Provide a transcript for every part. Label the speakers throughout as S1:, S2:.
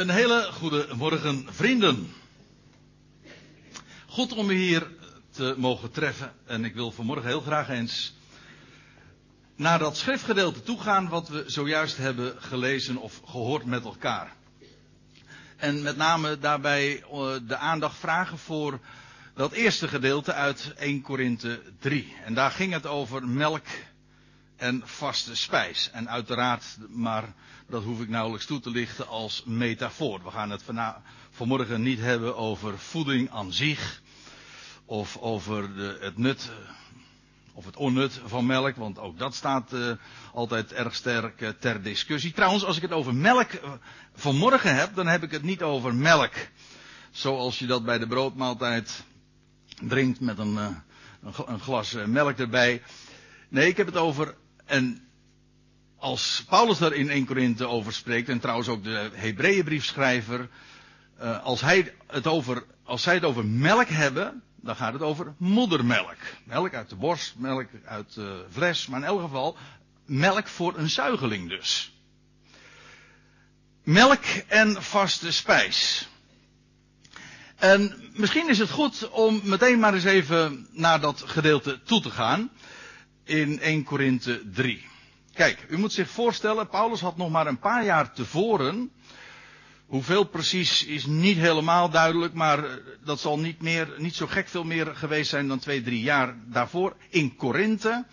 S1: Een hele goede morgen, vrienden. Goed om u hier te mogen treffen. En ik wil vanmorgen heel graag eens naar dat schriftgedeelte toe gaan wat we zojuist hebben gelezen of gehoord met elkaar. En met name daarbij eh, de aandacht vragen voor dat eerste gedeelte uit 1 Korinthe 3. En daar ging het over melk en vaste spijs. En uiteraard, maar dat hoef ik nauwelijks toe te lichten als metafoor. We gaan het vanmorgen niet hebben over voeding aan zich. Of over de, het nut of het onnut van melk, want ook dat staat uh, altijd erg sterk uh, ter discussie. Trouwens, als ik het over melk vanmorgen heb, dan heb ik het niet over melk. Zoals je dat bij de broodmaaltijd drinkt met een, een, een glas melk erbij. Nee, ik heb het over en als Paulus daar in 1 Korinthe over spreekt, en trouwens ook de Hebreeënbriefschrijver, uh, als, hij het over, als zij het over melk hebben, dan gaat het over moedermelk. Melk uit de borst, melk uit de fles, maar in elk geval melk voor een zuigeling dus. Melk en vaste spijs. En misschien is het goed om meteen maar eens even naar dat gedeelte toe te gaan in 1 Korinthe 3. Kijk, u moet zich voorstellen, Paulus had nog maar een paar jaar tevoren, hoeveel precies is niet helemaal duidelijk, maar dat zal niet meer, niet zo gek veel meer geweest zijn dan twee, drie jaar daarvoor, in Korinthe,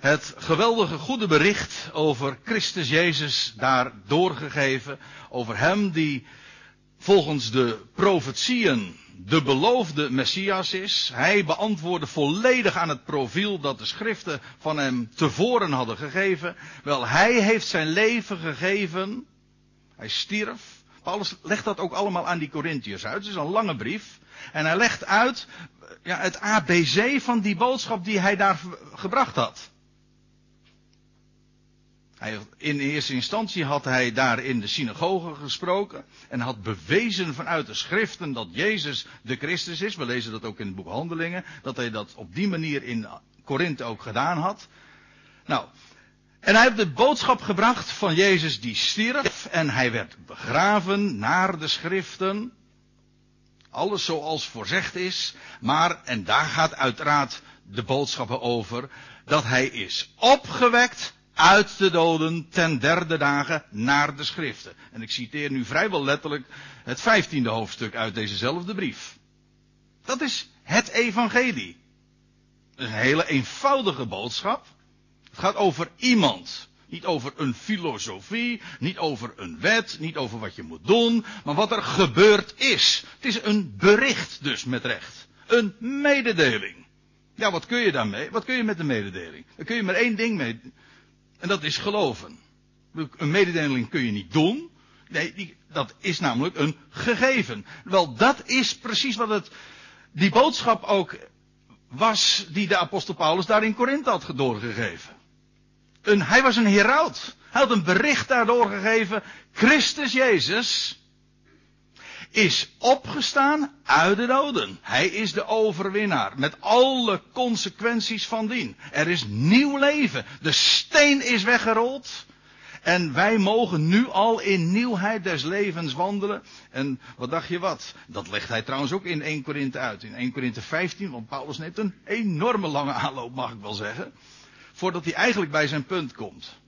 S1: het geweldige goede bericht over Christus Jezus daar doorgegeven, over hem die volgens de profetieën de beloofde Messias is. Hij beantwoordde volledig aan het profiel dat de schriften van hem tevoren hadden gegeven. Wel, hij heeft zijn leven gegeven. Hij stierf. Paulus legt dat ook allemaal aan die Corinthiërs uit. Het is een lange brief. En hij legt uit ja, het ABC van die boodschap die hij daar gebracht had. Hij, in eerste instantie had hij daar in de synagoge gesproken en had bewezen vanuit de schriften dat Jezus de Christus is. We lezen dat ook in het boek Handelingen, dat hij dat op die manier in Korinthe ook gedaan had. Nou, en hij heeft de boodschap gebracht van Jezus die stierf en hij werd begraven naar de schriften. Alles zoals voorzegd is, maar, en daar gaat uiteraard de boodschappen over, dat hij is opgewekt uit de doden ten derde dagen naar de schriften. En ik citeer nu vrijwel letterlijk het vijftiende hoofdstuk uit dezezelfde brief. Dat is het evangelie. Een hele eenvoudige boodschap. Het gaat over iemand. Niet over een filosofie, niet over een wet, niet over wat je moet doen, maar wat er gebeurd is. Het is een bericht dus met recht. Een mededeling. Ja, wat kun je daarmee? Wat kun je met een mededeling? Daar kun je maar één ding mee en dat is geloven. Een mededeling kun je niet doen. Nee, dat is namelijk een gegeven. Wel, dat is precies wat het, die boodschap ook was die de apostel Paulus daar in Korinthe had doorgegeven. Een, hij was een heraut. Hij had een bericht daar doorgegeven. Christus Jezus is opgestaan uit de doden. Hij is de overwinnaar. Met alle consequenties van dien. Er is nieuw leven. De steen is weggerold. En wij mogen nu al in nieuwheid des levens wandelen. En wat dacht je wat? Dat legt hij trouwens ook in 1 Korinthe uit. In 1 Korinthe 15, want Paulus neemt een enorme lange aanloop, mag ik wel zeggen. Voordat hij eigenlijk bij zijn punt komt.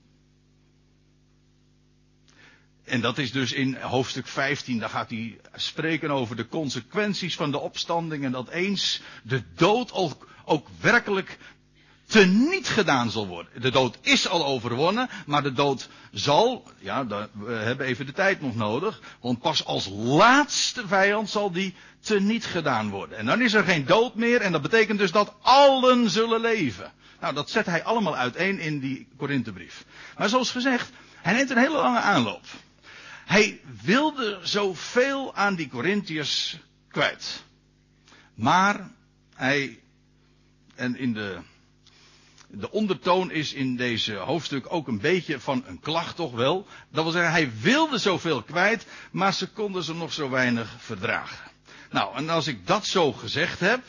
S1: En dat is dus in hoofdstuk 15, daar gaat hij spreken over de consequenties van de opstanding en dat eens de dood ook, ook werkelijk teniet gedaan zal worden. De dood is al overwonnen, maar de dood zal, ja, we hebben even de tijd nog nodig, want pas als laatste vijand zal die teniet gedaan worden. En dan is er geen dood meer en dat betekent dus dat allen zullen leven. Nou, dat zet hij allemaal uiteen in die Korinthebrief. Maar zoals gezegd, hij neemt een hele lange aanloop. Hij wilde zoveel aan die Corinthiërs kwijt. Maar hij, en in de, de ondertoon is in deze hoofdstuk ook een beetje van een klacht toch wel. Dat wil zeggen, hij wilde zoveel kwijt, maar ze konden ze nog zo weinig verdragen. Nou, en als ik dat zo gezegd heb,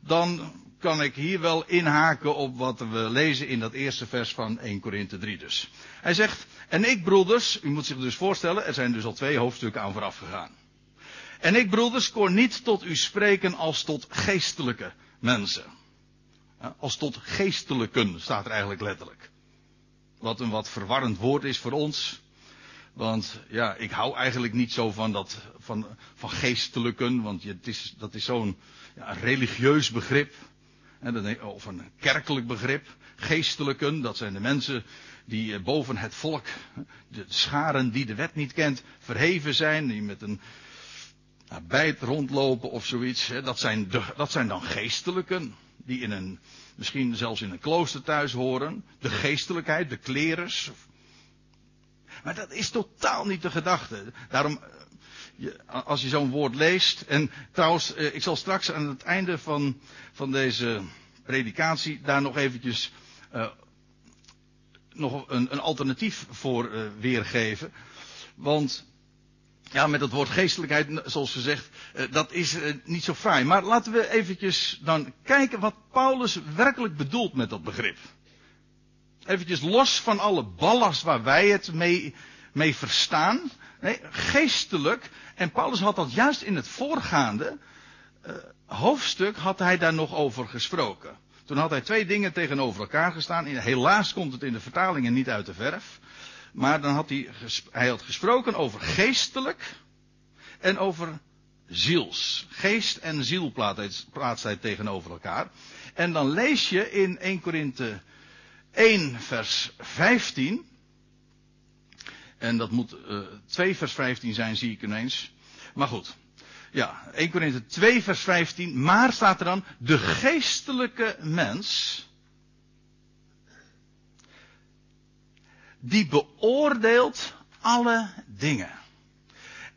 S1: dan kan ik hier wel inhaken op wat we lezen in dat eerste vers van 1 Korinthe 3 dus. Hij zegt, en ik broeders, u moet zich dus voorstellen, er zijn dus al twee hoofdstukken aan vooraf gegaan. En ik broeders kon niet tot u spreken als tot geestelijke mensen. Als tot geestelijken staat er eigenlijk letterlijk. Wat een wat verwarrend woord is voor ons. Want ja, ik hou eigenlijk niet zo van dat, van, van geestelijken, want het is, dat is zo'n ja, religieus begrip. Of een kerkelijk begrip. Geestelijken, dat zijn de mensen die eh, boven het volk, de scharen die de wet niet kent, verheven zijn, die met een bijt rondlopen of zoiets. Dat zijn, dat zijn dan geestelijken, die in een, misschien zelfs in een klooster thuis horen. De geestelijkheid, de klerers, maar dat is totaal niet de gedachte. Daarom, eh, als je zo'n woord leest. En trouwens, eh, ik zal straks aan het einde van, van deze predikatie daar nog eventjes uh, nog een, een, alternatief voor uh, weergeven. Want ja, met het woord geestelijkheid, zoals gezegd, uh, dat is niet zo fraai. Maar laten we eventjes dan kijken wat Paulus werkelijk bedoelt met dat begrip. Eventjes los van alle ballast waar wij het mee, mee verstaan. Nee, geestelijk. En Paulus had dat juist in het voorgaande uh, hoofdstuk had hij daar nog over gesproken. Toen had hij twee dingen tegenover elkaar gestaan. Helaas komt het in de vertalingen niet uit de verf. Maar dan had hij, hij had gesproken over geestelijk en over ziels. Geest en ziel plaatst hij tegenover elkaar. En dan lees je in 1 Korinthe 1 vers 15. En dat moet uh, eh, 2 vers 15 zijn, zie ik ineens. Maar goed. Ja, 1 Korinthe 2 vers 15. Maar staat er dan, de geestelijke mens. Die beoordeelt alle dingen.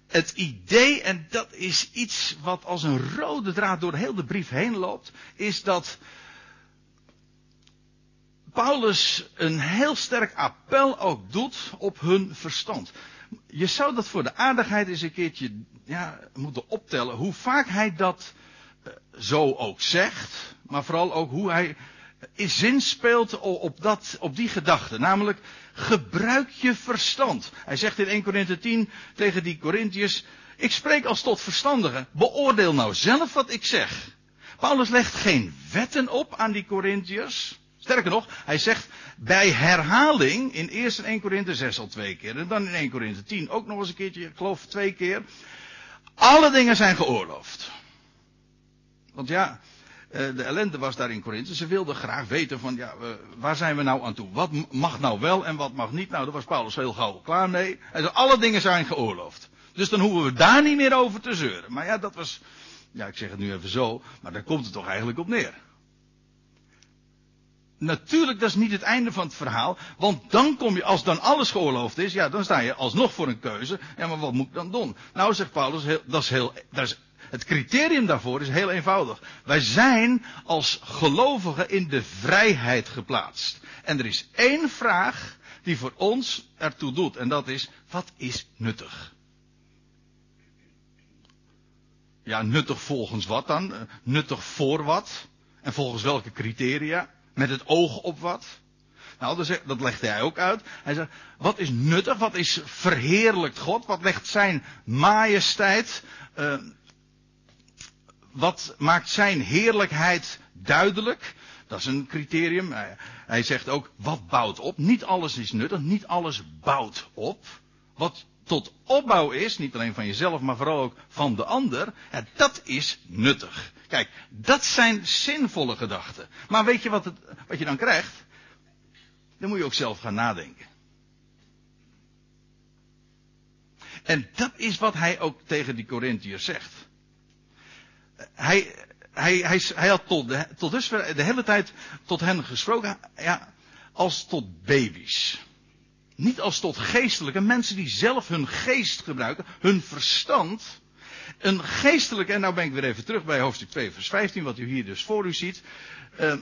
S1: Het idee, en dat is iets wat als een rode draad door heel de brief heen loopt, is dat Paulus een heel sterk appel ook doet op hun verstand. Je zou dat voor de aardigheid eens een keertje ja, moeten optellen. Hoe vaak hij dat uh, zo ook zegt. Maar vooral ook hoe hij in zin speelt op, dat, op die gedachte. Namelijk, gebruik je verstand. Hij zegt in 1 Korinthe 10 tegen die Corinthiërs. Ik spreek als tot verstandigen. Beoordeel nou zelf wat ik zeg. Paulus legt geen wetten op aan die Corinthiërs. Sterker nog, hij zegt bij herhaling in eerst in 1 Korinthe 6 al twee keer en dan in 1 Korinthe 10 ook nog eens een keertje, ik geloof twee keer. Alle dingen zijn geoorloofd. Want ja, eh, de ellende was daar in Korinthe. Ze wilden graag weten van, ja, waar zijn we nou aan toe? Wat mag nou wel en wat mag niet? Nou, daar was Paulus heel gauw klaar mee. Hij zei, alle dingen zijn geoorloofd. Dus dan hoeven we daar niet meer over te zeuren. Maar ja, dat was, ja, ik zeg het nu even zo, maar daar komt het toch eigenlijk op neer. Natuurlijk, dat is niet het einde van het verhaal. Want dan kom je, als dan alles geoorloofd is, ja, dan sta je alsnog voor een keuze. Ja, maar wat moet ik dan doen? Nou, zegt Paulus, dat is heel, dat is, het criterium daarvoor is heel eenvoudig. Wij zijn als gelovigen in de vrijheid geplaatst. En er is één vraag die voor ons ertoe doet. En dat is, wat is nuttig? Ja, nuttig volgens wat dan? Nuttig voor wat? En volgens welke criteria? Met het oog op wat? Nou, dat legt hij ook uit. Hij zegt, wat is nuttig? Wat is verheerlijkt God? Wat legt zijn majesteit? Uh, wat maakt zijn heerlijkheid duidelijk? Dat is een criterium. Hij, hij zegt ook, wat bouwt op? Niet alles is nuttig, niet alles bouwt op. Wat tot opbouw is, niet alleen van jezelf, maar vooral ook van de ander, dat is nuttig. Kijk, dat zijn zinvolle gedachten. Maar weet je wat, het, wat je dan krijgt? Dan moet je ook zelf gaan nadenken. En dat is wat hij ook tegen die Corinthiërs zegt. Hij, hij, hij, hij had tot, tot dusver de hele tijd tot hen gesproken ja, als tot baby's. Niet als tot geestelijke mensen die zelf hun geest gebruiken, hun verstand. Een geestelijke, en nou ben ik weer even terug bij hoofdstuk 2, vers 15, wat u hier dus voor u ziet. Uh,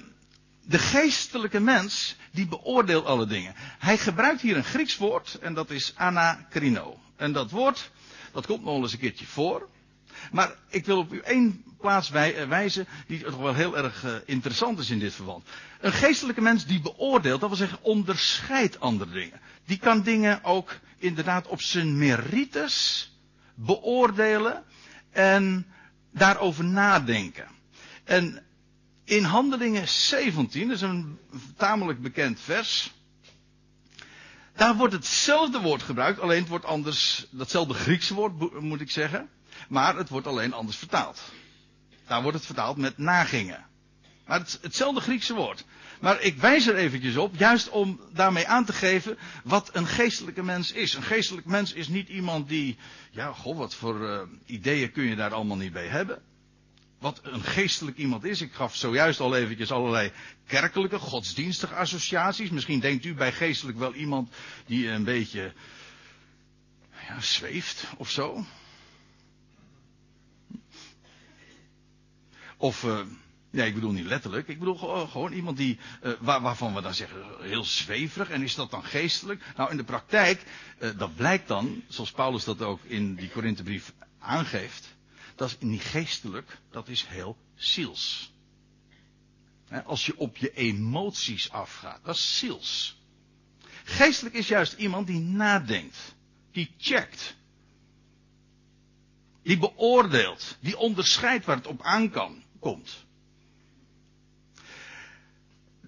S1: de geestelijke mens, die beoordeelt alle dingen. Hij gebruikt hier een Grieks woord, en dat is anakrino. En dat woord, dat komt nog eens een keertje voor. Maar ik wil op u één plaats wij, wijzen die toch wel heel erg uh, interessant is in dit verband. Een geestelijke mens die beoordeelt, dat wil zeggen onderscheidt andere dingen. Die kan dingen ook inderdaad op zijn merites beoordelen en daarover nadenken. En in Handelingen 17, dat is een tamelijk bekend vers. Daar wordt hetzelfde woord gebruikt, alleen het wordt anders, datzelfde Griekse woord moet ik zeggen, maar het wordt alleen anders vertaald. Daar wordt het vertaald met nagingen. Maar het, hetzelfde Griekse woord. Maar ik wijs er eventjes op, juist om daarmee aan te geven wat een geestelijke mens is. Een geestelijk mens is niet iemand die, ja, goh, wat voor uh, ideeën kun je daar allemaal niet bij hebben. Wat een geestelijk iemand is. Ik gaf zojuist al eventjes allerlei kerkelijke, godsdienstige associaties. Misschien denkt u bij geestelijk wel iemand die een beetje ja, zweeft of zo. Of, uh, nee, ik bedoel niet letterlijk. Ik bedoel gewoon, iemand die, waar, waarvan we dan zeggen, heel zweverig. En is dat dan geestelijk? Nou, in de praktijk, uh, dat blijkt dan, zoals Paulus dat ook in die Korinthebrief aangeeft. Dat is niet geestelijk, dat is heel ziels. Als je op je emoties afgaat, dat is ziels. Geestelijk is juist iemand die nadenkt, die checkt, die beoordeelt, die onderscheidt waar het op aan kan komt.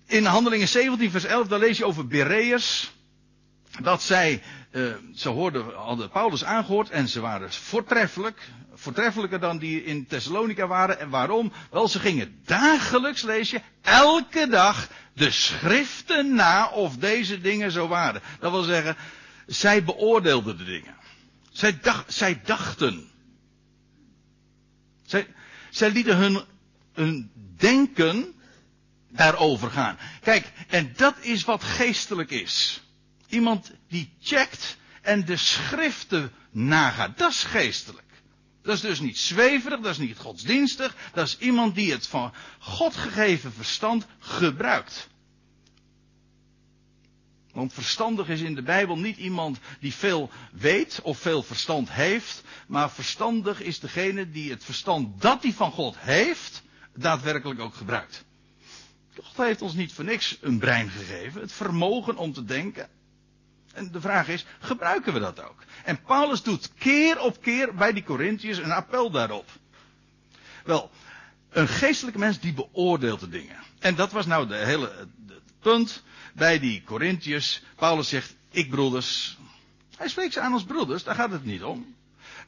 S1: In Handelingen 17, vers 11, daar lees je over Bereërs. Dat zij, uh, ze hoorden, hadden Paulus aangehoord en ze waren voortreffelijk. Voortreffelijker dan die in Thessalonica waren. En waarom? Wel, ze gingen dagelijks, lees je, elke dag de schriften na of deze dingen zo waren. Dat wil zeggen, zij beoordeelden de dingen. Zij, zij dachten. Zij, zij lieten hun een denken daarover gaan. Kijk, en dat is wat geestelijk is. Iemand die checkt en de schriften nagaat. Dat is geestelijk. Dat is dus niet zweverig, dat is niet godsdienstig. Dat is iemand die het van God gegeven verstand gebruikt. Want verstandig is in de Bijbel niet iemand die veel weet of veel verstand heeft. Maar verstandig is degene die het verstand dat hij van God heeft, daadwerkelijk ook gebruikt. God heeft ons niet voor niks een brein gegeven, het vermogen om te denken. En de vraag is, gebruiken we dat ook? En Paulus doet keer op keer bij die Corinthiërs een appel daarop. Wel, een geestelijke mens die beoordeelt de dingen. En dat was nou de hele, punt bij die Corinthiërs. Paulus zegt, ik broeders. Hij spreekt ze aan als broeders, daar gaat het niet om.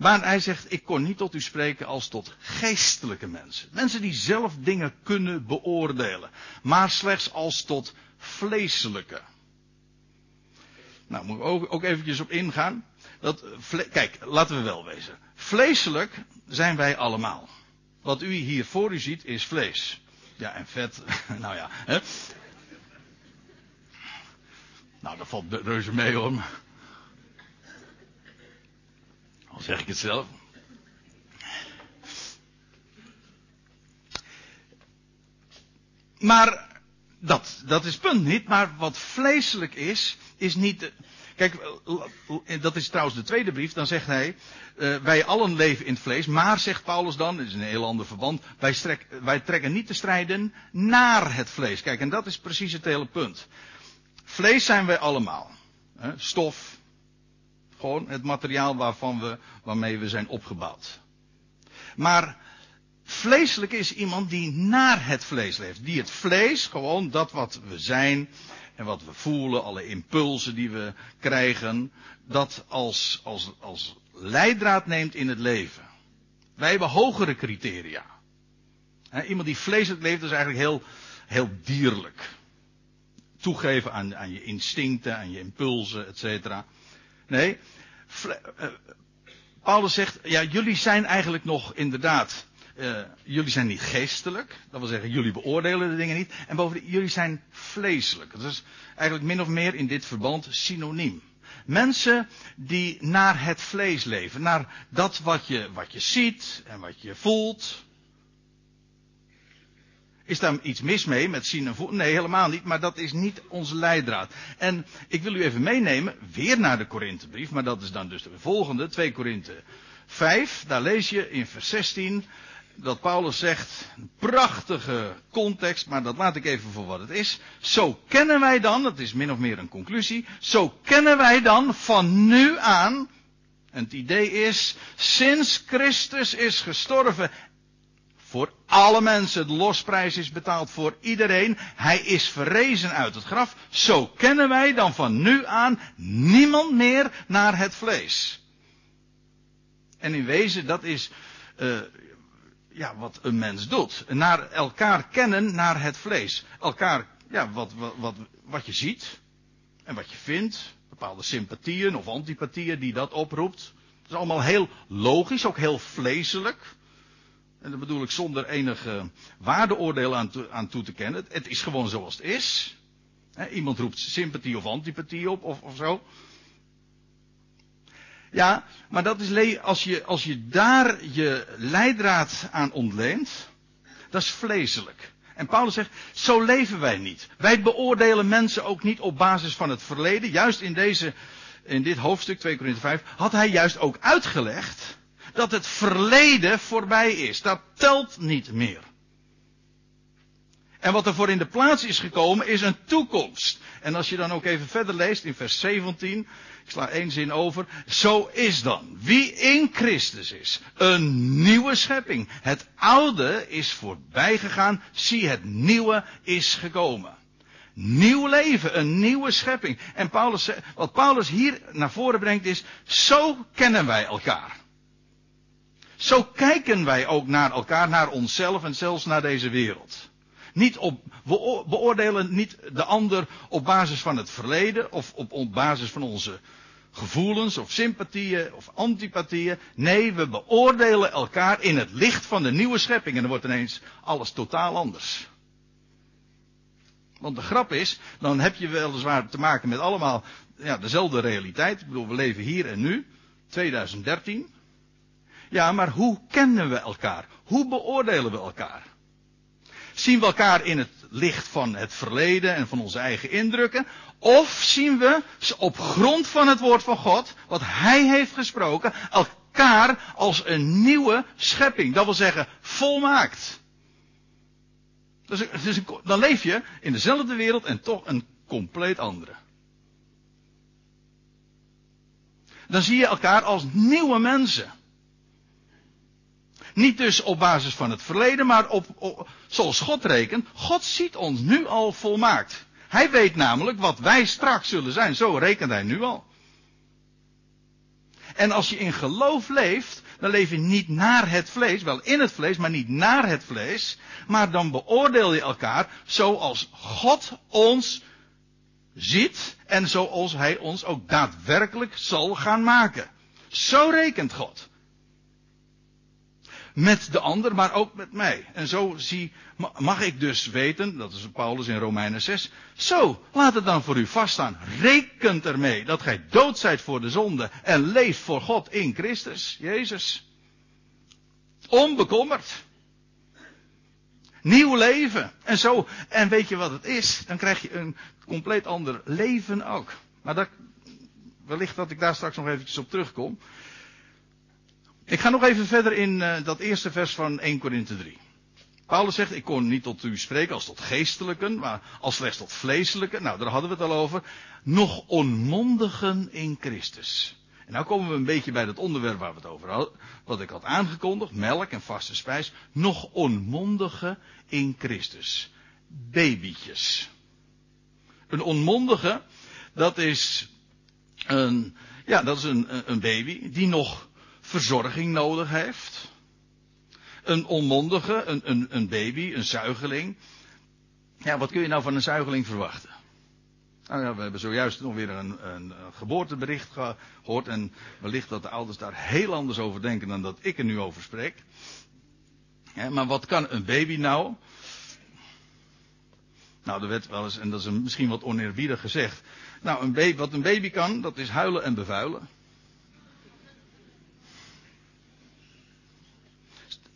S1: Maar hij zegt, ik kon niet tot u spreken als tot geestelijke mensen. Mensen die zelf dingen kunnen beoordelen. Maar slechts als tot vleeselijke. Nou, moet ik ook, ook eventjes op ingaan. Dat, kijk, laten we wel wezen. Vleeselijk zijn wij allemaal. Wat u hier voor u ziet is vlees. Ja, en vet, nou ja. Hè? Nou, dat valt reuze mee hoor. Al zeg ik het zelf. Maar dat, dat is het punt niet. Maar wat vleeselijk is, is niet. Kijk, dat is trouwens de tweede brief. Dan zegt hij: uh, Wij allen leven in het vlees. Maar, zegt Paulus dan, dit is een heel ander verband. Wij, strek, wij trekken niet te strijden naar het vlees. Kijk, en dat is precies het hele punt. Vlees zijn wij allemaal. Stof, gewoon het materiaal waarvan we, waarmee we zijn opgebouwd. Maar vleeselijk is iemand die naar het vlees leeft. Die het vlees, gewoon dat wat we zijn en wat we voelen, alle impulsen die we krijgen, dat als, als, als leidraad neemt in het leven. Wij hebben hogere criteria. iemand die vleeselijk leeft is eigenlijk heel, heel dierlijk. Toegeven aan, aan je instincten, aan je impulsen, et cetera. Nee, eh, Paulus zegt, ja, jullie zijn eigenlijk nog inderdaad, uh, jullie zijn niet geestelijk. Dat wil zeggen, jullie beoordelen de dingen niet. En bovendien, jullie zijn vleeselijk. Dat is eigenlijk min of meer in dit verband synoniem. Mensen die naar het vlees leven, naar dat wat je, wat je ziet en wat je voelt, is daar iets mis mee met zien en voelen? Nee, helemaal niet. Maar dat is niet onze leidraad. En ik wil u even meenemen, weer naar de Korinthebrief. Maar dat is dan dus de volgende, 2 Korinthe 5, daar lees je in vers 16 dat Paulus zegt, een prachtige context, maar dat laat ik even voor wat het is. Zo kennen wij dan, dat is min of meer een conclusie, zo kennen wij dan van nu aan, en het idee is, sinds Christus is gestorven, voor alle mensen, de losprijs is betaald voor iedereen, hij is verrezen uit het graf, zo kennen wij dan van nu aan niemand meer naar het vlees. En in wezen, dat is, uh, ja, wat een mens doet. Naar elkaar kennen naar het vlees. Elkaar, ja, wat, wat, wat, wat je ziet en wat je vindt. Bepaalde sympathieën of antipathieën die dat oproept. Dat is allemaal heel logisch, ook heel vleeselijk. En dat bedoel ik zonder enige waardeoordeel aan, aan toe te kennen. Het is gewoon zoals het is. iemand roept sympathie of antipathie op of, of zo. Ja, maar dat is als je, als je daar je leidraad aan ontleent, dat is vleeselijk. En Paulus zegt, zo leven wij niet. Wij beoordelen mensen ook niet op basis van het verleden. Juist in deze, in dit hoofdstuk 2 Korinthe 5 had hij juist ook uitgelegd dat het verleden voorbij is. Dat telt niet meer. En wat er voor in de plaats is gekomen is een toekomst. En als je dan ook even verder leest in vers 17, ik sla één zin over. Zo is dan. Wie in Christus is. Een nieuwe schepping. Het oude is voorbij gegaan. Zie, het nieuwe is gekomen. Nieuw leven, een nieuwe schepping. En Paulus, wat Paulus hier naar voren brengt is, zo kennen wij elkaar. Zo kijken wij ook naar elkaar, naar onszelf en zelfs naar deze wereld. Niet op, we beoordelen niet de ander op basis van het verleden of op, basis van onze gevoelens of sympathieën of antipathieën. Nee, we beoordelen elkaar in het licht van de nieuwe schepping en dan wordt ineens alles totaal anders. Want de grap is, dan heb je weliswaar te maken met allemaal ja, dezelfde realiteit. Ik bedoel, we leven hier en nu, 2013. Ja, maar hoe kennen we elkaar? Hoe beoordelen we elkaar? Zien we elkaar in het licht van het verleden en van onze eigen indrukken? Of zien we op grond van het woord van God, wat Hij heeft gesproken, elkaar als een nieuwe schepping? Dat wil zeggen, volmaakt. Dan leef je in dezelfde wereld en toch een compleet andere. Dan zie je elkaar als nieuwe mensen. Niet dus op basis van het verleden, maar op, zoals God rekent. God ziet ons nu al volmaakt. Hij weet namelijk wat wij straks zullen zijn. Zo rekent hij nu al. En als je in geloof leeft, dan leef je niet naar het vlees, wel in het vlees, maar niet naar het vlees. Maar dan beoordeel je elkaar zoals God ons ziet en zoals Hij ons ook daadwerkelijk zal gaan maken. Zo rekent God met de ander, maar ook met mij. En zo zie, mag ik dus weten, dat is Paulus in Romeinen 6, zo, laat het dan voor u vaststaan. Rekent ermee dat gij dood zijt voor de zonde en leeft voor God in Christus, Jezus. Onbekommerd. Nieuw leven. En zo, en weet je wat het is? Dan krijg je een compleet ander leven ook. Maar dat, wellicht dat ik daar straks nog eventjes op terugkom. Ik ga nog even verder in uh, dat eerste vers van 1 Korinthe 3. Paulus zegt, ik kon niet tot u spreken als tot geestelijken, maar als slechts tot vleeselijken. Nou, daar hadden we het al over. Nog onmondigen in Christus. En nou komen we een beetje bij dat onderwerp waar we het over hadden, wat ik had aangekondigd, melk en vaste spijs. Nog onmondigen in Christus. Babytjes. Een onmondige, dat is een, ja, dat is een, een baby die nog verzorging nodig heeft. Een onmondige, een, een, een baby, een zuigeling. Ja, wat kun je nou van een zuigeling verwachten? Nou ja, we hebben zojuist nog weer een, een, geboortebericht gehoord. En wellicht dat de ouders daar heel anders over denken dan dat ik er nu over spreek. Maar wat kan een baby nou? Nou, er werd wel eens, en dat is misschien wat oneerbiedig gezegd. Nou, een baby, wat een baby kan, dat is huilen en bevuilen.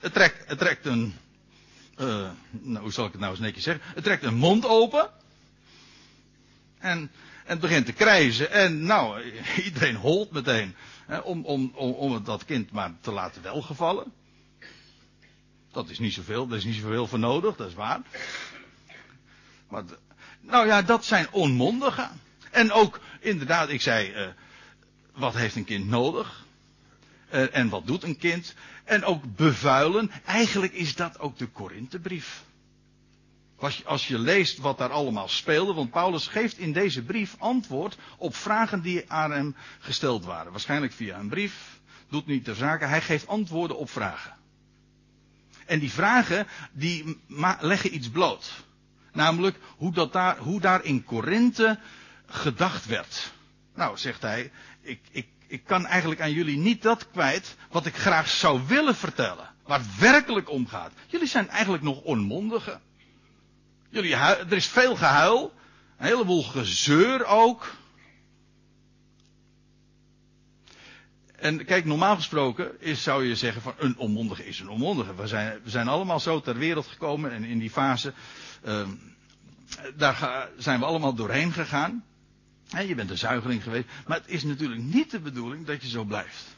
S1: Het trekt, het trekt een, uh, nou, hoe zal ik het nou eens netjes zeggen? Het trekt een mond open. En En het begint te krijzen. En nou, iedereen holt meteen. Hè, om, om, om, om dat kind maar te laten welgevallen. Dat is niet zoveel, daar is niet zoveel voor nodig, dat is waar. Maar, nou ja, dat zijn onmondigen. En ook, inderdaad, ik zei, uh, wat heeft een kind nodig? Uh, en wat doet een kind? En ook bevuilen. Eigenlijk is dat ook de Korinthebrief. Als je leest wat daar allemaal speelde, want Paulus geeft in deze brief antwoord op vragen die aan hem gesteld waren. Waarschijnlijk via een brief, doet niet ter zake, hij geeft antwoorden op vragen. En die vragen, die leggen iets bloot. Namelijk hoe, dat daar, hoe daar in Korinthe gedacht werd. Nou, zegt hij, ik, ik, ik kan eigenlijk aan jullie niet dat kwijt wat ik graag zou willen vertellen. Waar het werkelijk om gaat. Jullie zijn eigenlijk nog onmondigen. Jullie, er is veel gehuil. Een heleboel gezeur ook. En kijk, normaal gesproken is, zou je zeggen van een onmondige is een onmondige. We zijn, we zijn allemaal zo ter wereld gekomen en in die fase, uh, daar zijn we allemaal doorheen gegaan. En je bent een zuigeling geweest. Maar het is natuurlijk niet de bedoeling dat je zo blijft.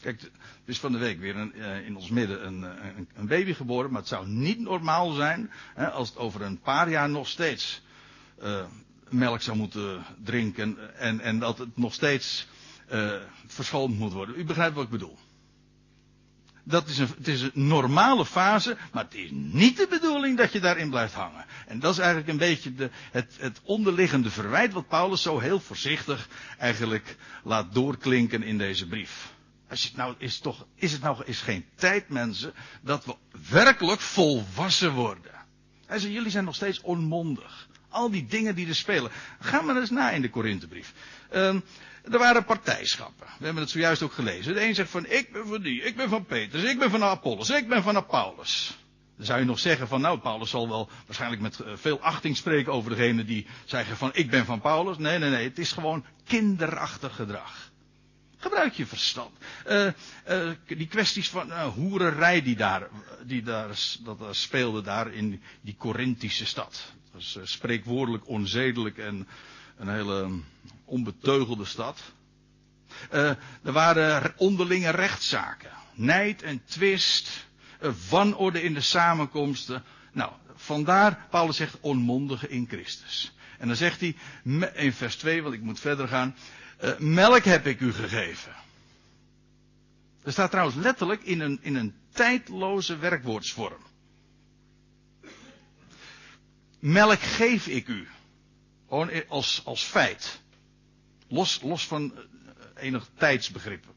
S1: Kijk, er is van de week weer een, uh, in ons midden een, een, een, baby geboren. Maar het zou niet normaal zijn hè, als het over een paar jaar nog steeds uh, melk zou moeten drinken. En, en dat het nog steeds verschoond moet worden. U begrijpt wat ik bedoel. Dat is een, het is een normale fase, maar het is niet de bedoeling dat je daarin blijft hangen. En dat is eigenlijk een beetje de, het, het onderliggende verwijt wat Paulus zo heel voorzichtig eigenlijk laat doorklinken in deze brief. Als je nou, is, toch, is het nou is geen tijd, mensen, dat we werkelijk volwassen worden. Hij zei, jullie zijn nog steeds onmondig. Al die dingen die er spelen. Ga maar eens na in de Korinthebrief. Um, er waren partijschappen. We hebben het zojuist ook gelezen. De een zegt van, ik ben van die, ik ben van Petrus, ik ben van Apollos, ik ben van Paulus. Dan zou je nog zeggen van, nou, Paulus zal wel waarschijnlijk met uh, veel achting spreken over degene die zeggen van, ik ben van Paulus. Nee, nee, nee, het is gewoon kinderachtig gedrag. Gebruik je verstand. Uh, uh, die kwesties van uh, hoererij die daar, die daar, dat speelde daar in die Corinthische stad. Dat is spreekwoordelijk onzedelijk en een hele onbeteugelde stad. Uh, er waren onderlinge rechtszaken. Nijd en twist. Uh, wanorde in de samenkomsten. Nou, vandaar, Paulus zegt, onmondige in Christus. En dan zegt hij in vers 2, want ik moet verder gaan. Melk heb ik u gegeven. Er staat trouwens letterlijk in een, in een tijdloze werkwoordsvorm. Melk geef ik u. Gewoon als, als feit. Los, los van eh, enig tijdsbegrippen.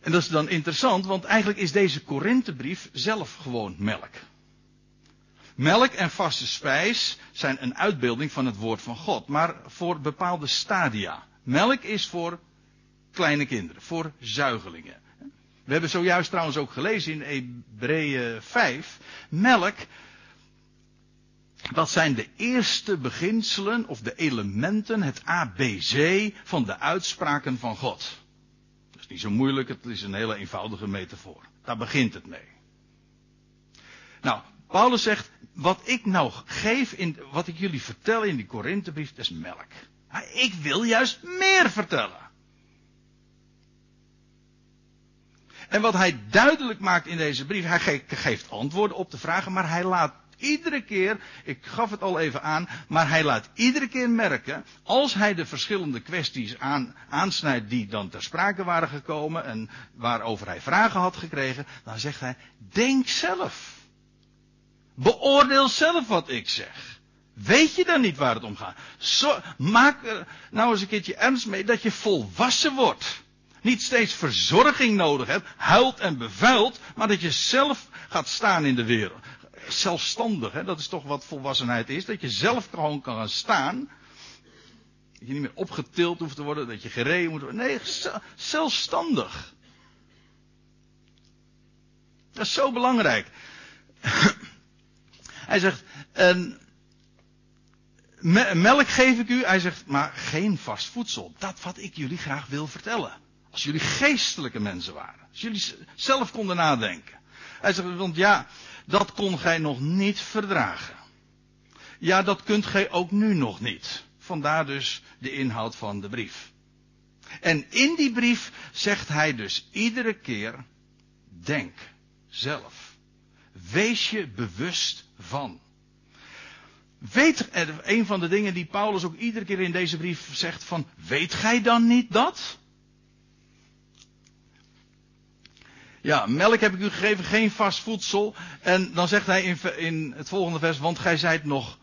S1: En dat is dan interessant, want eigenlijk is deze Korinthebrief zelf gewoon melk. Melk en vaste spijs zijn een uitbeelding van het woord van God, maar voor bepaalde stadia. Melk is voor kleine kinderen, voor zuigelingen. We hebben zojuist trouwens ook gelezen in Hebreeën 5. Melk dat zijn de eerste beginselen of de elementen, het ABC van de uitspraken van God. Dat is niet zo moeilijk, het is een hele eenvoudige metafoor. Daar begint het mee. Nou, Paulus zegt, wat ik nou geef, in, wat ik jullie vertel in die Korinthebrief, dat is melk. Ik wil juist meer vertellen. En wat hij duidelijk maakt in deze brief, hij geeft antwoorden op de vragen, maar hij laat iedere keer, ik gaf het al even aan, maar hij laat iedere keer merken, als hij de verschillende kwesties aan, aansnijdt die dan ter sprake waren gekomen en waarover hij vragen had gekregen, dan zegt hij, denk zelf. Beoordeel zelf wat ik zeg. Weet je dan niet waar het om gaat? Zo, maak er nou eens een keertje ernst mee dat je volwassen wordt. Niet steeds verzorging nodig hebt, huilt en bevuilt, maar dat je zelf gaat staan in de wereld zelfstandig. Hè? Dat is toch wat volwassenheid is. Dat je zelf gewoon kan gaan staan. Dat je niet meer opgetild hoeft te worden. Dat je gereden moet worden. Nee, zelfstandig. Dat is zo belangrijk. Hij zegt, melk geef ik u. Hij zegt, maar geen vast voedsel. Dat wat ik jullie graag wil vertellen. Als jullie geestelijke mensen waren. Als jullie zelf konden nadenken. Hij zegt, want ja, dat kon gij nog niet verdragen. Ja, dat kunt gij ook nu nog niet. vandaar dus de inhoud van de brief. En in die brief zegt hij dus iedere keer, denk zelf. Wees je bewust van. Weet, een van de dingen die Paulus ook iedere keer in deze brief zegt van, weet gij dan niet dat? Ja, melk heb ik u gegeven, geen vast voedsel. En dan zegt hij in, in het volgende vers, want gij zijt nog,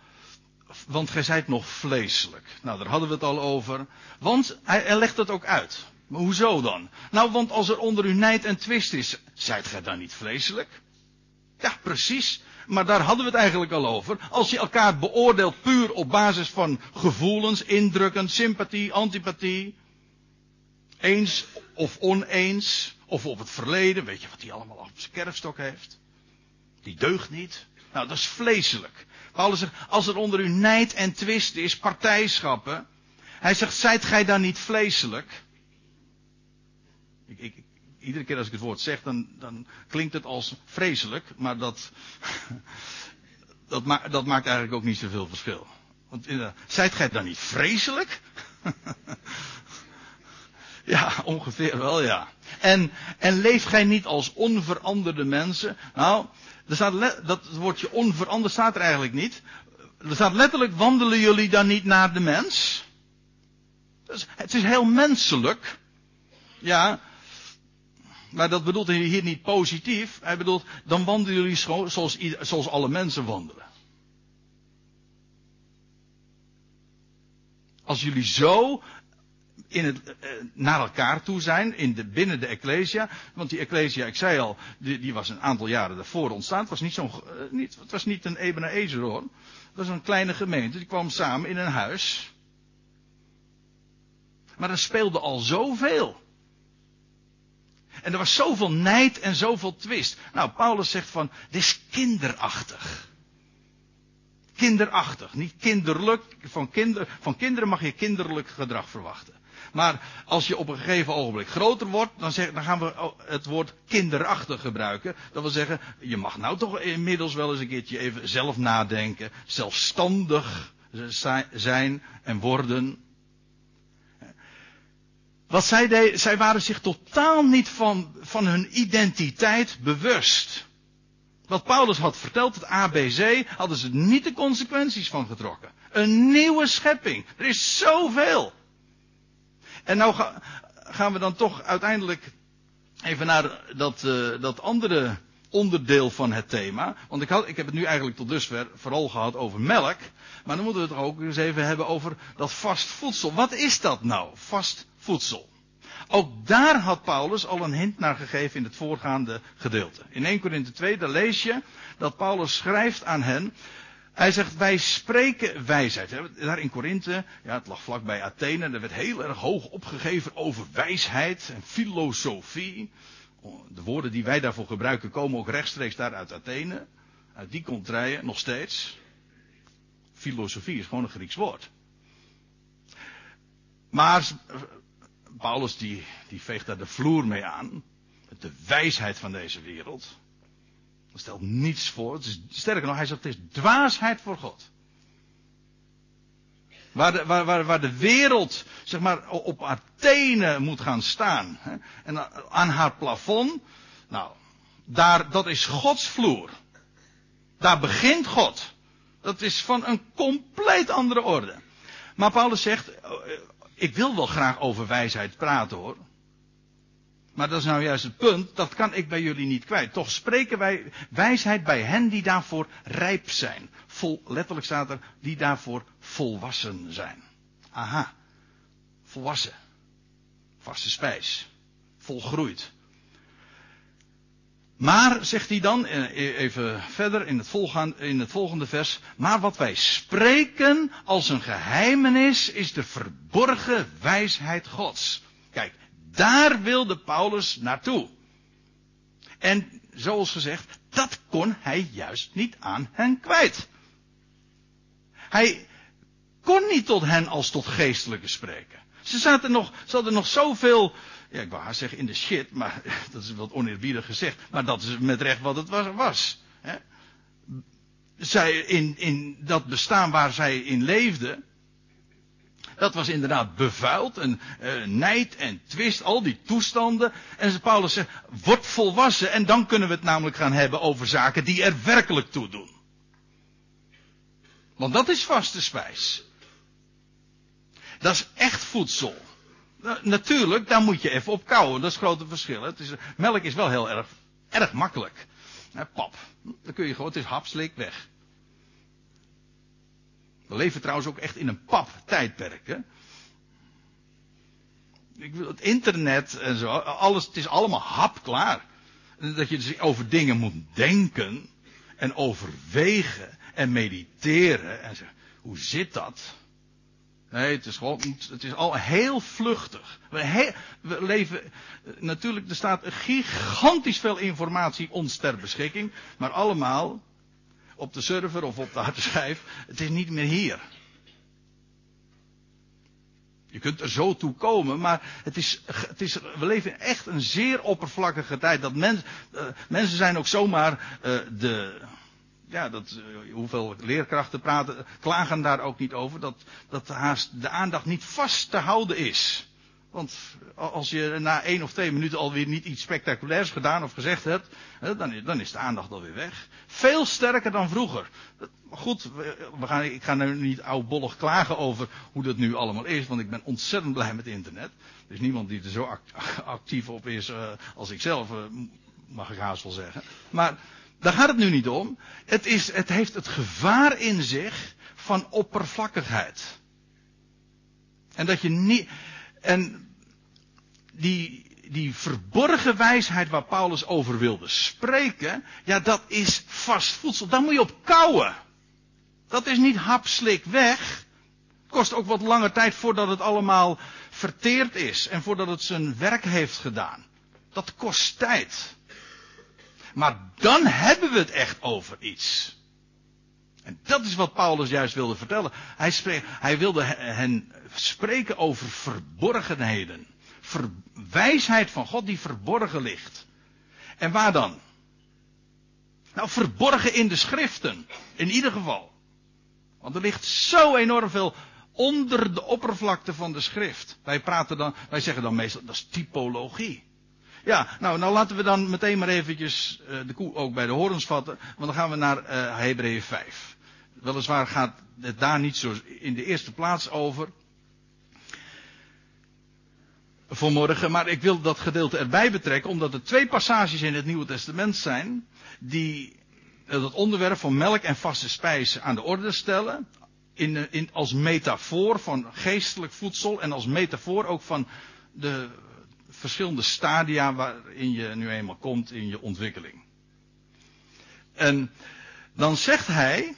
S1: want gij zijt nog vleeselijk. Nou, daar hadden we het al over. Want hij, hij legt het ook uit. Maar hoezo dan? Nou, want als er onder u nijd en twist is, zijt gij dan niet vleeselijk? Ja, precies. Maar daar hadden we het eigenlijk al over. Als je elkaar beoordeelt puur op basis van gevoelens, indrukken, sympathie, antipathie, eens of oneens, of op het verleden, weet je wat hij allemaal op zijn kerfstok heeft? Die deugt niet. Nou, dat is vleeselijk. Als er onder u nijd en twist is, partijschappen. Hij zegt, zijt gij dan niet vleeselijk? Ik, ik, iedere keer als ik het woord zeg, dan, dan klinkt het als vreselijk, maar dat, dat, dat maakt eigenlijk ook niet zoveel verschil. Want uh, zijt gij dan niet vreselijk? ja, ongeveer wel, ja. En, en leeft gij niet als onveranderde mensen? Nou, er staat dat woordje onveranderd staat er eigenlijk niet. Er staat letterlijk, wandelen jullie dan niet naar de mens? Dus het is heel menselijk. Ja, maar dat bedoelt hij hier niet positief. Hij bedoelt, dan wandelen jullie zoals, zoals alle mensen wandelen. Als jullie zo in het, eh, naar elkaar toe zijn, in de, binnen de Ecclesia. Want die Ecclesia, ik zei al, die, die was een aantal jaren daarvoor ontstaan. Het was niet zo'n, uh, niet, het was niet een Ebenezer hoor. Het was een kleine gemeente, die kwam samen in een huis. Maar er speelde al zoveel. En er was zoveel nijd en zoveel twist. Nou, Paulus zegt van, dit is kinderachtig. Kinderachtig, niet kinderlijk. Van, kinder, van kinderen mag je kinderlijk gedrag verwachten. Maar als je op een gegeven ogenblik groter wordt, dan, zeg, dan gaan we het woord kinderachtig gebruiken. Dat wil zeggen, je mag nou toch inmiddels wel eens een keertje even zelf nadenken, zelfstandig zijn en worden. Wat zij deden, zij waren zich totaal niet van, van hun identiteit bewust. Wat Paulus had verteld, het ABC, hadden ze niet de consequenties van getrokken. Een nieuwe schepping. Er is zoveel. En nou ga, gaan we dan toch uiteindelijk even naar dat, uh, dat andere onderdeel van het thema. Want ik, had, ik heb het nu eigenlijk tot dusver vooral gehad over melk. Maar dan moeten we het ook eens even hebben over dat vast voedsel. Wat is dat nou, vast voedsel? Ook daar had Paulus al een hint naar gegeven in het voorgaande gedeelte. In 1 Korinthe 2, daar lees je dat Paulus schrijft aan hen. Hij zegt, wij spreken wijsheid. Daar in Korinthe, ja, het lag vlakbij Athene, er werd heel erg hoog opgegeven over wijsheid en filosofie. De woorden die wij daarvoor gebruiken komen ook rechtstreeks daar uit Athene. Uit die contraien, nog steeds. Filosofie is gewoon een Grieks woord. Maar Paulus die, die veegt daar de vloer mee aan. Met de wijsheid van deze wereld. Dat stelt niets voor. Is, sterker nog, hij zegt het is dwaasheid voor God. Waar de, waar, waar, waar de wereld, zeg maar, op tenen moet gaan staan. Hè, en aan haar plafond. Nou, daar, dat is Gods vloer. Daar begint God. Dat is van een compleet andere orde. Maar Paulus zegt, ik wil wel graag over wijsheid praten hoor. Maar dat is nou juist het punt, dat kan ik bij jullie niet kwijt. Toch spreken wij wijsheid bij hen die daarvoor rijp zijn. Vol, letterlijk staat er, die daarvoor volwassen zijn. Aha, volwassen. Vaste spijs. Volgroeid. Maar, zegt hij dan, eh, even verder in het, volgende, in het volgende vers, maar wat wij spreken als een geheimenis is de verborgen wijsheid Gods. Kijk, daar wilde Paulus naartoe. En zoals gezegd, dat kon hij juist niet aan hen kwijt. Hij kon niet tot hen als tot geestelijke spreken. Ze zaten nog, ze hadden nog zoveel ja, ik wou haar zeggen in de shit, maar dat is wat oneerbiedig gezegd. Maar dat is met recht wat het was. hè. Zij in, in dat bestaan waar zij in leefden, Dat was inderdaad bevuild en uh, nijd en twist, al die toestanden. En Paulus zegt, word volwassen en dan kunnen we het namelijk gaan hebben over zaken die er werkelijk toe doen. Want dat is vaste spijs. Dat is echt voedsel. Natuurlijk, daar moet je even op kouwen. Dat is het grote verschil. Het is, melk is wel heel erg, erg makkelijk. pap, dan kun je gewoon, het is hapslik weg. We leven trouwens ook echt in een pap-tijdperk. Hè? Ik wil het internet en zo, alles, het is allemaal hapklaar. Dat je dus over dingen moet denken en overwegen en mediteren. En zeggen, hoe zit dat? Nee, het is gewoon, het is al heel vluchtig. We, we, leven, natuurlijk, er staat gigantisch veel informatie ons ter beschikking, maar allemaal op de server of op de harde schijf. Het is niet meer hier. Je kunt er zo toe komen, maar het is, het is, we leven in echt een zeer oppervlakkige tijd. Dat mens, uh, mensen zijn ook zomaar uh, de, ja, dat, uh, hoeveel leerkrachten praten, klagen daar ook niet over, dat, dat haast de aandacht niet vast te houden is. Want als je na één of twee minuten alweer niet iets spectaculairs gedaan of gezegd hebt, dan, is de aandacht alweer weg. Veel sterker dan vroeger. Goed, we gaan, ik ga nu niet oudbollig klagen over hoe dat nu allemaal is, want ik ben ontzettend blij met internet. Er is niemand die er zo actief op is uh, als ik zelf, uh, mag ik haast wel zeggen. Maar daar gaat het nu niet om. Het, is, het heeft het gevaar in zich van oppervlakkigheid. En dat je niet. En die, die verborgen wijsheid waar Paulus over wilde spreken, ja, dat is vast voedsel. Daar moet je op kouwen. Dat is niet hapslik weg. Kost ook wat langer tijd voordat het allemaal verteerd is en voordat het zijn werk heeft gedaan. Dat kost tijd. Maar dan hebben we het echt over iets. En dat is wat Paulus juist wilde vertellen. Hij, hij wilde hen spreken over verborgenheden. Ver, wijsheid van God die verborgen ligt. En waar dan? Nou, verborgen in de schriften. In ieder geval. Want er ligt zo enorm veel onder de oppervlakte van de schrift. Wij praten dan, wij zeggen dan meestal, dat is typologie. Ja, nou, nou laten we dan meteen maar eventjes uh, de koe ook bij de horens vatten. Want dan gaan we naar uh, Hebreeën 5. Weliswaar gaat het daar niet zo in de eerste plaats over. Vanmorgen, maar ik wil dat gedeelte erbij betrekken, omdat er twee passages in het Nieuwe Testament zijn. die het onderwerp van melk en vaste spijs aan de orde stellen. In, in, als metafoor van geestelijk voedsel en als metafoor ook van de verschillende stadia waarin je nu eenmaal komt in je ontwikkeling. En dan zegt hij,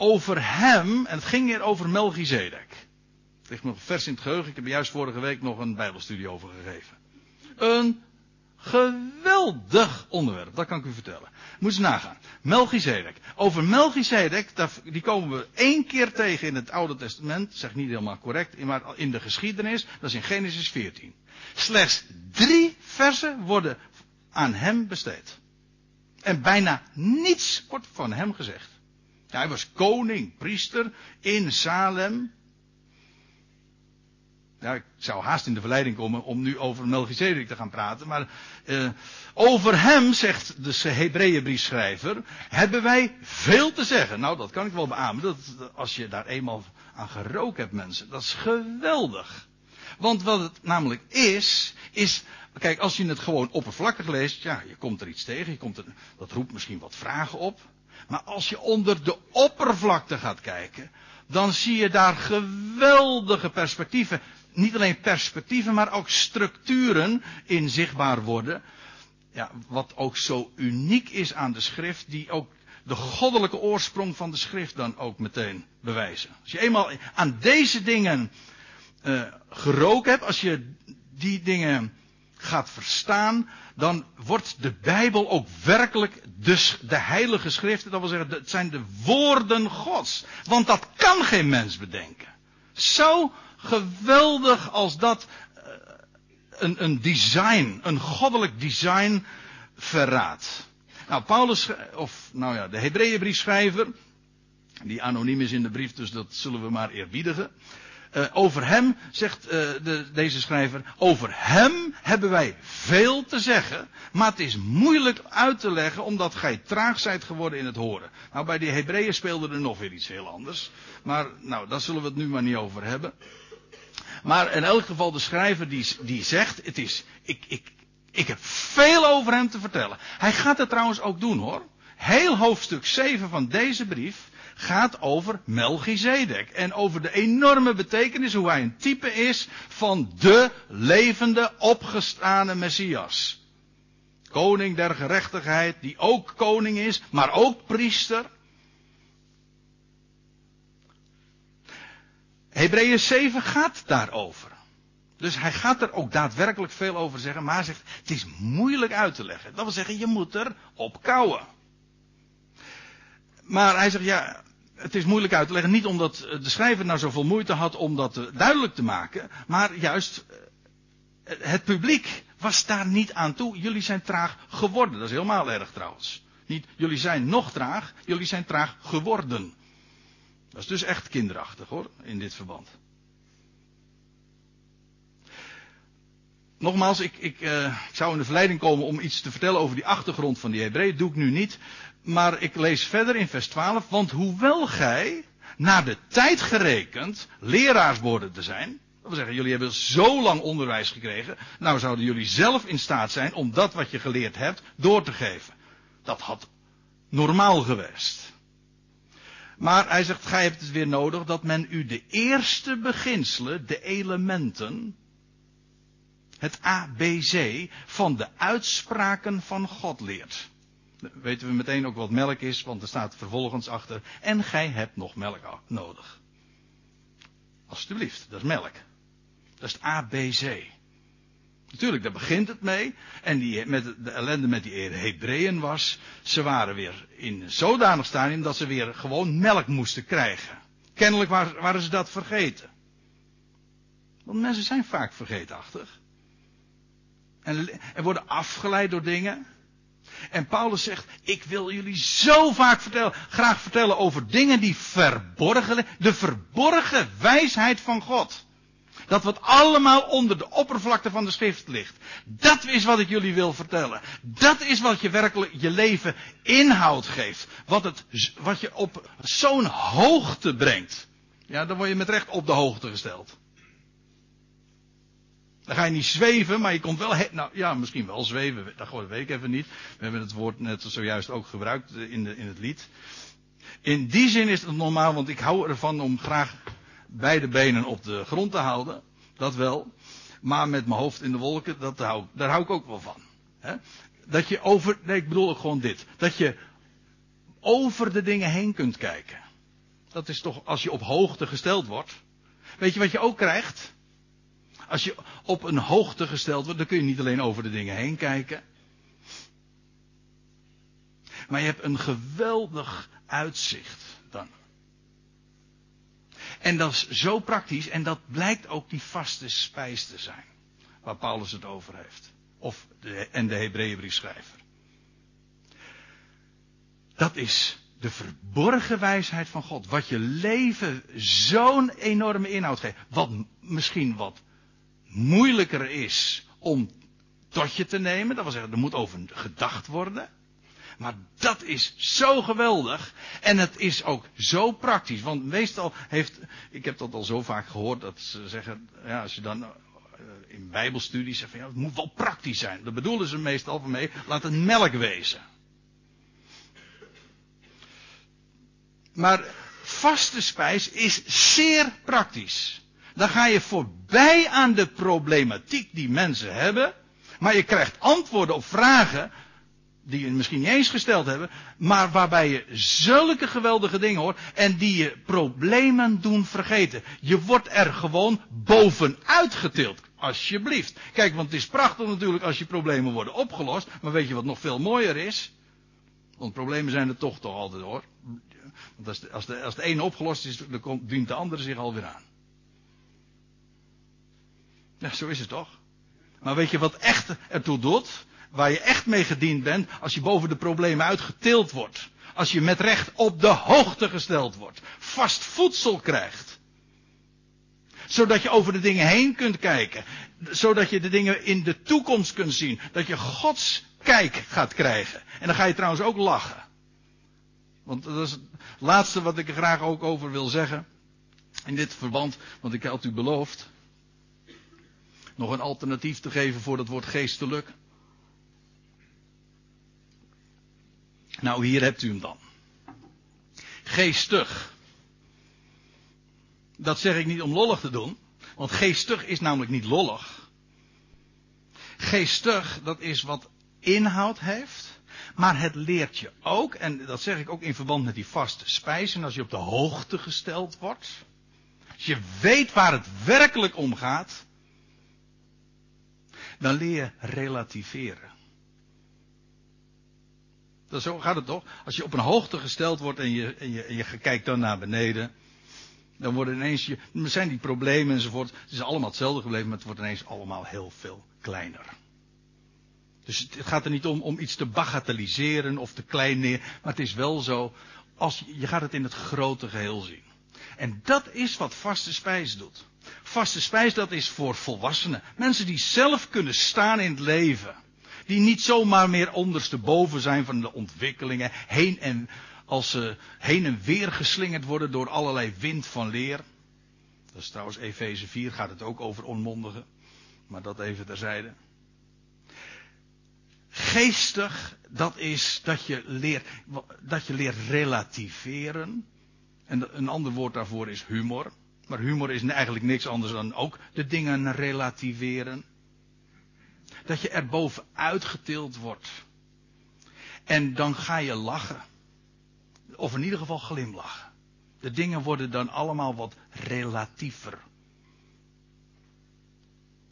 S1: over hem, en het ging hier over Melchizedek. Het ligt nog vers in het geheugen, ik heb er juist vorige week nog een bijbelstudie over gegeven. Een geweldig onderwerp, dat kan ik u vertellen. Moet eens nagaan. Melchizedek. Over Melchizedek, die komen we één keer tegen in het Oude Testament. Zeg niet helemaal correct, maar in de geschiedenis. Dat is in Genesis 14. Slechts drie versen worden aan hem besteed. En bijna niets wordt van hem gezegd. Hij was koning, priester in Salem. Ja, ik zou haast in de verleiding komen om nu over Melchizedek te gaan praten. Maar uh, over hem, zegt de Hebreeënbriefschrijver, hebben wij veel te zeggen. Nou, dat kan ik wel beamen. Dat, als je daar eenmaal aan gerookt hebt, mensen. Dat is geweldig. Want wat het namelijk is, is, kijk, als je het gewoon oppervlakkig leest, ja, je komt er iets tegen, je komt er, dat roept misschien wat vragen op. Maar als je onder de oppervlakte gaat kijken, dan zie je daar geweldige perspectieven. Niet alleen perspectieven, maar ook structuren in zichtbaar worden. Ja, wat ook zo uniek is aan de schrift, die ook de goddelijke oorsprong van de schrift dan ook meteen bewijzen. Als je eenmaal aan deze dingen uh, geroken hebt, als je die dingen gaat verstaan, dan wordt de Bijbel ook werkelijk dus de heilige schriften. Dat wil zeggen, het zijn de woorden Gods. Want dat kan geen mens bedenken. Zo geweldig als dat uh, een, een design, een goddelijk design verraadt. Nou, Paulus, of nou ja, de Hebreeënbriefschrijver, die anoniem is in de brief, dus dat zullen we maar eerbiedigen. Uh, over hem, zegt uh, de, deze schrijver, over hem hebben wij veel te zeggen, maar het is moeilijk uit te leggen omdat gij traag zijt geworden in het horen. Nou, bij die Hebreeën speelde er nog weer iets heel anders. Maar, nou, daar zullen we het nu maar niet over hebben. Maar in elk geval de schrijver die, die zegt, het is, ik, ik, ik heb veel over hem te vertellen. Hij gaat het trouwens ook doen hoor. Heel hoofdstuk 7 van deze brief gaat over Melchizedek. En over de enorme betekenis hoe hij een type is van de levende opgestane Messias. Koning der gerechtigheid, die ook koning is, maar ook priester. Hebreeën 7 gaat daarover. Dus hij gaat er ook daadwerkelijk veel over zeggen, maar hij zegt, het is moeilijk uit te leggen. Dat wil zeggen, je moet er op kouwen. Maar hij zegt, ja, het is moeilijk uit te leggen. Niet omdat de schrijver nou zoveel moeite had om dat duidelijk te maken. Maar juist eh, het publiek was daar niet aan toe. Jullie zijn traag geworden. Dat is helemaal erg trouwens. Niet jullie zijn nog traag, jullie zijn traag geworden. Dat is dus echt kinderachtig hoor, in dit verband. Nogmaals, ik, ik, ik, zou in de verleiding komen om iets te vertellen over die achtergrond van die Hebreeën. Doe ik nu niet. Maar ik lees verder in vers 12. Want hoewel gij, naar de tijd gerekend, leraars worden te zijn. Dat wil zeggen, jullie hebben zo lang onderwijs gekregen. Nou zouden jullie zelf in staat zijn om dat wat je geleerd hebt door te geven. Dat had normaal geweest. Maar hij zegt, gij hebt het weer nodig dat men u de eerste beginselen, de elementen, het ABC van de uitspraken van God leert. Weten we meteen ook wat melk is, want er staat vervolgens achter. En gij hebt nog melk nodig. Alsjeblieft, dat is melk. Dat is het ABC. Natuurlijk, daar begint het mee. En die, met de ellende met die Hebreeën was, ze waren weer in zodanig stadium dat ze weer gewoon melk moesten krijgen. Kennelijk waren, waren ze dat vergeten. Want mensen zijn vaak vergeetachtig. En, en worden afgeleid door dingen. En Paulus zegt, ik wil jullie zo vaak vertellen, graag vertellen over dingen die verborgen, de verborgen wijsheid van God. Dat wat allemaal onder de oppervlakte van de schrift ligt. Dat is wat ik jullie wil vertellen. Dat is wat je werkelijk je leven inhoud geeft. Wat, het, wat je op zo'n hoogte brengt. Ja, dan word je met recht op de hoogte gesteld. Dan ga je niet zweven, maar je komt wel, nou ja, misschien wel zweven, dat weet ik even niet. We hebben het woord net zojuist ook gebruikt in, de, in het lied. In die zin is het normaal, want ik hou ervan om graag beide benen op de grond te houden. Dat wel. Maar met mijn hoofd in de wolken, dat hou, daar hou ik ook wel van. Dat je over, nee ik bedoel ook gewoon dit. Dat je over de dingen heen kunt kijken. Dat is toch, als je op hoogte gesteld wordt. Weet je wat je ook krijgt? Als je op een hoogte gesteld wordt, dan kun je niet alleen over de dingen heen kijken. Maar je hebt een geweldig uitzicht dan. En dat is zo praktisch en dat blijkt ook die vaste spijs te zijn. Waar Paulus het over heeft. Of en de Hebreeënbriefschrijver. Dat is de verborgen wijsheid van God. Wat je leven zo'n enorme inhoud geeft. Wat misschien wat moeilijker is om tot je te nemen. Dat wil zeggen, er moet over gedacht worden. Maar dat is zo geweldig. En het is ook zo praktisch. Want meestal heeft. Ik heb dat al zo vaak gehoord dat ze zeggen. Ja, als je dan eh, in Bijbelstudies zegt ja, het moet wel praktisch zijn. Daar bedoelen ze meestal van mee. Laat het melk wezen. Maar vaste spijs is zeer praktisch. Dan ga je voorbij aan de problematiek die mensen hebben. Maar je krijgt antwoorden op vragen die je misschien niet eens gesteld hebben, maar waarbij je zulke geweldige dingen hoort en die je problemen doen vergeten. Je wordt er gewoon bovenuit getild. Alsjeblieft. Kijk, want het is prachtig natuurlijk als je problemen worden opgelost, maar weet je wat nog veel mooier is? Want problemen zijn er toch toch altijd hoor. Want als de, als de, als de ene opgelost is, dan dient de andere zich alweer aan. Ja, zo is het toch? Maar weet je wat echt ertoe doet? Waar je echt mee gediend bent als je boven de problemen uitgetild wordt. Als je met recht op de hoogte gesteld wordt. Vast voedsel krijgt. Zodat je over de dingen heen kunt kijken. Zodat je de dingen in de toekomst kunt zien. Dat je Gods kijk gaat krijgen. En dan ga je trouwens ook lachen. Want dat is het laatste wat ik er graag ook over wil zeggen. In dit verband, want ik had u beloofd. Nog een alternatief te geven voor dat woord geestelijk. Nou, hier hebt u hem dan. Geestig. Dat zeg ik niet om lollig te doen. Want geestig is namelijk niet lollig. Geestig, dat is wat inhoud heeft. Maar het leert je ook, en dat zeg ik ook in verband met die vaste spijzen, als je op de hoogte gesteld wordt. Als je weet waar het werkelijk om gaat. Dan leer je relativeren. Dat zo gaat het toch? Als je op een hoogte gesteld wordt en je, en je, en je kijkt dan naar beneden. Dan worden ineens je, zijn die problemen enzovoort. Het is allemaal hetzelfde gebleven, maar het wordt ineens allemaal heel veel kleiner. Dus het gaat er niet om om iets te bagatelliseren of te klein neer. Maar het is wel zo, als, je gaat het in het grote geheel zien. En dat is wat vaste spijs doet. Vaste spijs, dat is voor volwassenen. Mensen die zelf kunnen staan in het leven. Die niet zomaar meer ondersteboven zijn van de ontwikkelingen. Heen en, als ze heen en weer geslingerd worden door allerlei wind van leer. Dat is trouwens Efeze 4, gaat het ook over onmondigen. Maar dat even terzijde. Geestig, dat is dat je leert, dat je leert relativeren. En een ander woord daarvoor is humor. Maar humor is eigenlijk niks anders dan ook de dingen relativeren. Dat je er bovenuit getild wordt. En dan ga je lachen. Of in ieder geval glimlachen. De dingen worden dan allemaal wat relatiever.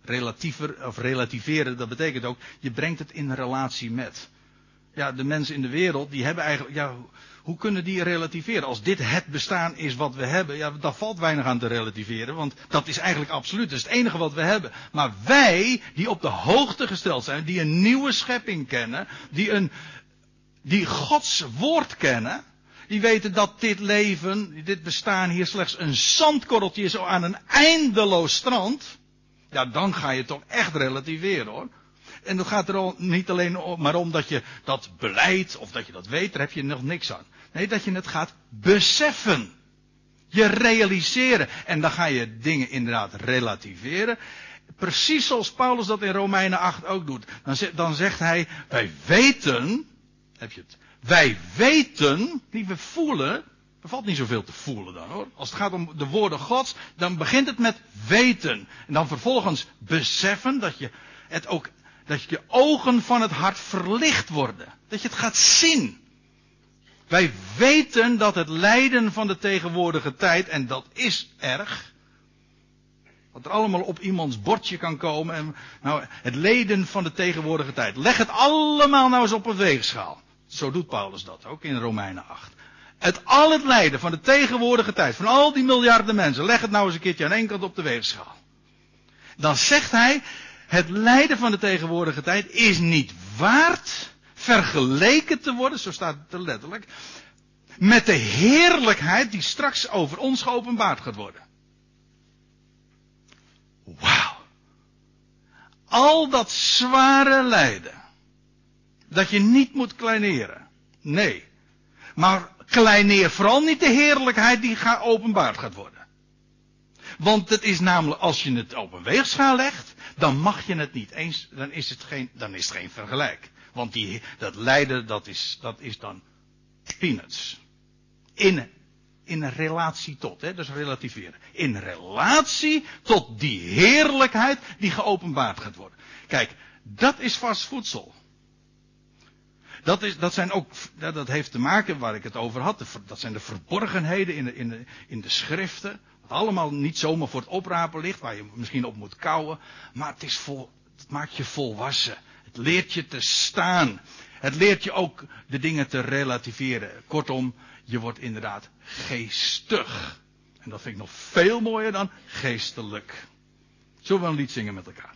S1: Relatiever of relativeren, dat betekent ook, je brengt het in relatie met. Ja, de mensen in de wereld, die hebben eigenlijk, ja, hoe kunnen die relativeren? Als dit het bestaan is wat we hebben, ja, daar valt weinig aan te relativeren, want dat is eigenlijk absoluut, dat is het enige wat we hebben. Maar wij, die op de hoogte gesteld zijn, die een nieuwe schepping kennen, die een, die Gods woord kennen, die weten dat dit leven, dit bestaan hier slechts een zandkorreltje is aan een eindeloos strand. Ja, dan ga je toch echt relativeren hoor. En dat gaat er al niet alleen maar om dat je dat beleidt of dat je dat weet, daar heb je nog niks aan. Nee, dat je het gaat beseffen. Je realiseren. En dan ga je dingen inderdaad relativeren. Precies zoals Paulus dat in Romeinen 8 ook doet. Dan, dan zegt hij, wij weten, heb je het, wij weten, niet we voelen, er valt niet zoveel te voelen dan hoor. Als het gaat om de woorden Gods, dan begint het met weten. En dan vervolgens beseffen dat je het ook, dat je ogen van het hart verlicht worden. Dat je het gaat zien. Wij weten dat het lijden van de tegenwoordige tijd, en dat is erg, wat er allemaal op iemands bordje kan komen, en, nou, het lijden van de tegenwoordige tijd. Leg het allemaal nou eens op een weegschaal. Zo doet Paulus dat ook in Romeinen 8. Het al het lijden van de tegenwoordige tijd, van al die miljarden mensen, leg het nou eens een keertje aan één kant op de weegschaal. Dan zegt hij, het lijden van de tegenwoordige tijd is niet waard vergeleken te worden, zo staat het er letterlijk, met de heerlijkheid die straks over ons geopenbaard gaat worden. Wauw. Al dat zware lijden. Dat je niet moet kleineren. Nee. Maar kleineer vooral niet de heerlijkheid die openbaard gaat worden. Want het is namelijk, als je het op een weegschaal legt, dan mag je het niet eens, dan is het geen, dan is het geen vergelijk. Want die, dat lijden, dat is, dat is dan peanuts. In, in relatie tot, hè, dus relativeren. In relatie tot die heerlijkheid die geopenbaard gaat worden. Kijk, dat is vast voedsel. Dat, is, dat, zijn ook, dat heeft te maken waar ik het over had. Dat zijn de verborgenheden in de, in de, in de schriften. Allemaal niet zomaar voor het oprapen ligt, waar je misschien op moet kouwen. Maar het, is vol, het maakt je volwassen. Het leert je te staan. Het leert je ook de dingen te relativeren. Kortom, je wordt inderdaad geestig. En dat vind ik nog veel mooier dan geestelijk. Zullen we een lied zingen met elkaar?